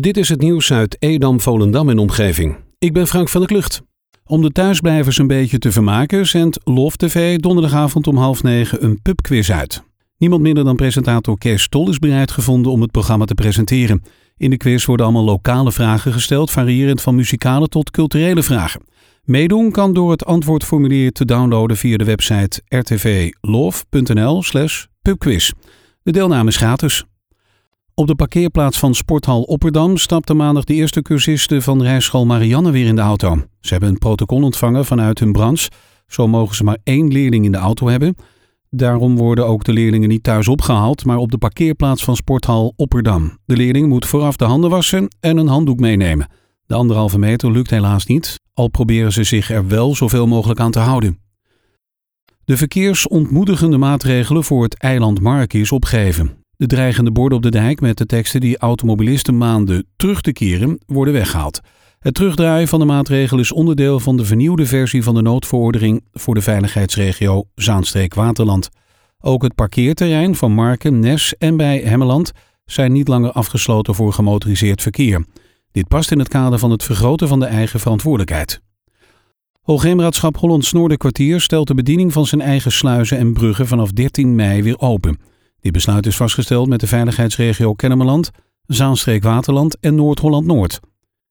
Dit is het nieuws uit Edam, Volendam en omgeving. Ik ben Frank van der Klucht. Om de thuisblijvers een beetje te vermaken zendt Love TV donderdagavond om half negen een pubquiz uit. Niemand minder dan presentator Kees Tol is bereid gevonden om het programma te presenteren. In de quiz worden allemaal lokale vragen gesteld, variërend van muzikale tot culturele vragen. Meedoen kan door het antwoordformulier te downloaden via de website rtvlove.nl slash pubquiz. De deelname is gratis. Op de parkeerplaats van Sporthal Opperdam stapte maandag de eerste cursisten van rijschool Marianne weer in de auto. Ze hebben een protocol ontvangen vanuit hun branche. Zo mogen ze maar één leerling in de auto hebben. Daarom worden ook de leerlingen niet thuis opgehaald, maar op de parkeerplaats van Sporthal Opperdam. De leerling moet vooraf de handen wassen en een handdoek meenemen. De anderhalve meter lukt helaas niet, al proberen ze zich er wel zoveel mogelijk aan te houden. De verkeersontmoedigende maatregelen voor het eiland Mark is opgegeven. De dreigende borden op de dijk met de teksten die automobilisten maanden terug te keren worden weggehaald. Het terugdraaien van de maatregel is onderdeel van de vernieuwde versie van de noodverordening voor de veiligheidsregio Zaanstreek-Waterland. Ook het parkeerterrein van Marken, Nes en bij Hemmeland zijn niet langer afgesloten voor gemotoriseerd verkeer. Dit past in het kader van het vergroten van de eigen verantwoordelijkheid. Hoogheemraadschap Hollands Noorderkwartier stelt de bediening van zijn eigen sluizen en bruggen vanaf 13 mei weer open. Dit besluit is vastgesteld met de veiligheidsregio Kennemerland, Zaanstreek-Waterland en Noord-Holland-Noord.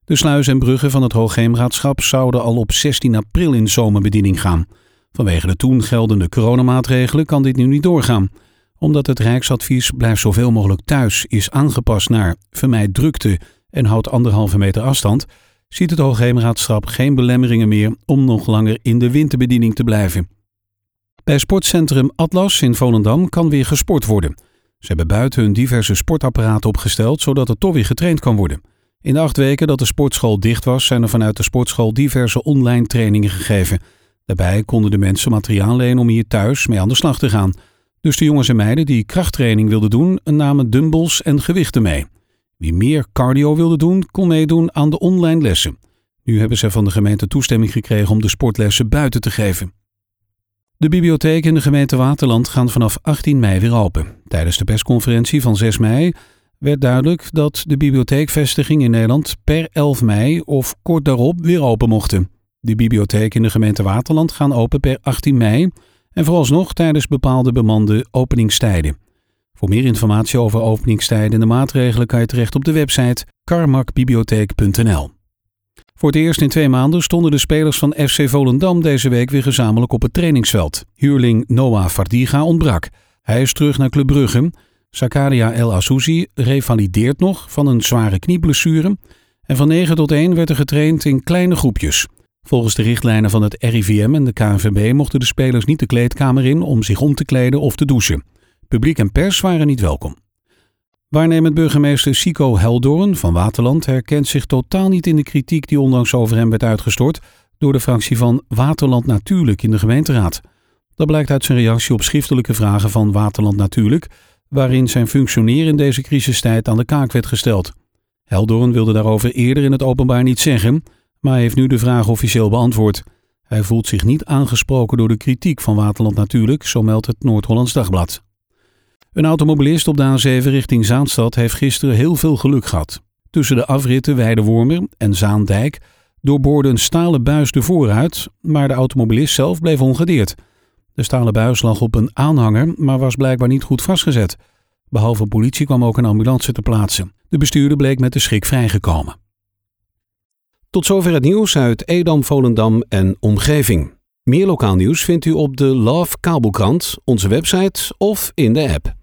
De sluizen en bruggen van het Hoogheemraadschap zouden al op 16 april in zomerbediening gaan. Vanwege de toen geldende coronamaatregelen kan dit nu niet doorgaan. Omdat het Rijksadvies blijf zoveel mogelijk thuis is aangepast naar vermijd drukte en houdt anderhalve meter afstand, ziet het Hoogheemraadschap geen belemmeringen meer om nog langer in de winterbediening te blijven. Bij sportcentrum Atlas in Volendam kan weer gesport worden. Ze hebben buiten hun diverse sportapparaten opgesteld, zodat er toch weer getraind kan worden. In de acht weken dat de sportschool dicht was, zijn er vanuit de sportschool diverse online trainingen gegeven. Daarbij konden de mensen materiaal lenen om hier thuis mee aan de slag te gaan. Dus de jongens en meiden die krachttraining wilden doen, namen dumbbells en gewichten mee. Wie meer cardio wilde doen, kon meedoen aan de online lessen. Nu hebben ze van de gemeente toestemming gekregen om de sportlessen buiten te geven. De bibliotheek in de gemeente Waterland gaan vanaf 18 mei weer open. Tijdens de persconferentie van 6 mei werd duidelijk dat de bibliotheekvestiging in Nederland per 11 mei of kort daarop weer open mochten. De bibliotheek in de gemeente Waterland gaan open per 18 mei en vooralsnog tijdens bepaalde bemande openingstijden. Voor meer informatie over openingstijden en de maatregelen kan je terecht op de website karmakbibliotheek.nl. Voor het eerst in twee maanden stonden de spelers van FC Volendam deze week weer gezamenlijk op het trainingsveld. Huurling Noah Fardiga ontbrak. Hij is terug naar Club Brugge. Zakaria El Azouzi revalideert nog van een zware knieblessure. En van 9 tot 1 werd er getraind in kleine groepjes. Volgens de richtlijnen van het RIVM en de KNVB mochten de spelers niet de kleedkamer in om zich om te kleden of te douchen. Publiek en pers waren niet welkom. Waarnemend burgemeester Sico Heldoorn van Waterland herkent zich totaal niet in de kritiek die onlangs over hem werd uitgestort door de fractie van Waterland Natuurlijk in de gemeenteraad. Dat blijkt uit zijn reactie op schriftelijke vragen van Waterland Natuurlijk, waarin zijn functioneren in deze crisistijd aan de kaak werd gesteld. Heldoorn wilde daarover eerder in het openbaar niet zeggen, maar heeft nu de vraag officieel beantwoord. Hij voelt zich niet aangesproken door de kritiek van Waterland Natuurlijk, zo meldt het Noord-Hollands Dagblad. Een automobilist op de A7 richting Zaanstad heeft gisteren heel veel geluk gehad. Tussen de afritten Weidewormer en Zaandijk doorboorde een stalen buis de vooruit, maar de automobilist zelf bleef ongedeerd. De stalen buis lag op een aanhanger, maar was blijkbaar niet goed vastgezet. Behalve politie kwam ook een ambulance te plaatsen. De bestuurder bleek met de schrik vrijgekomen. Tot zover het nieuws uit Edam, Volendam en omgeving. Meer lokaal nieuws vindt u op de Love Kabelkrant, onze website of in de app.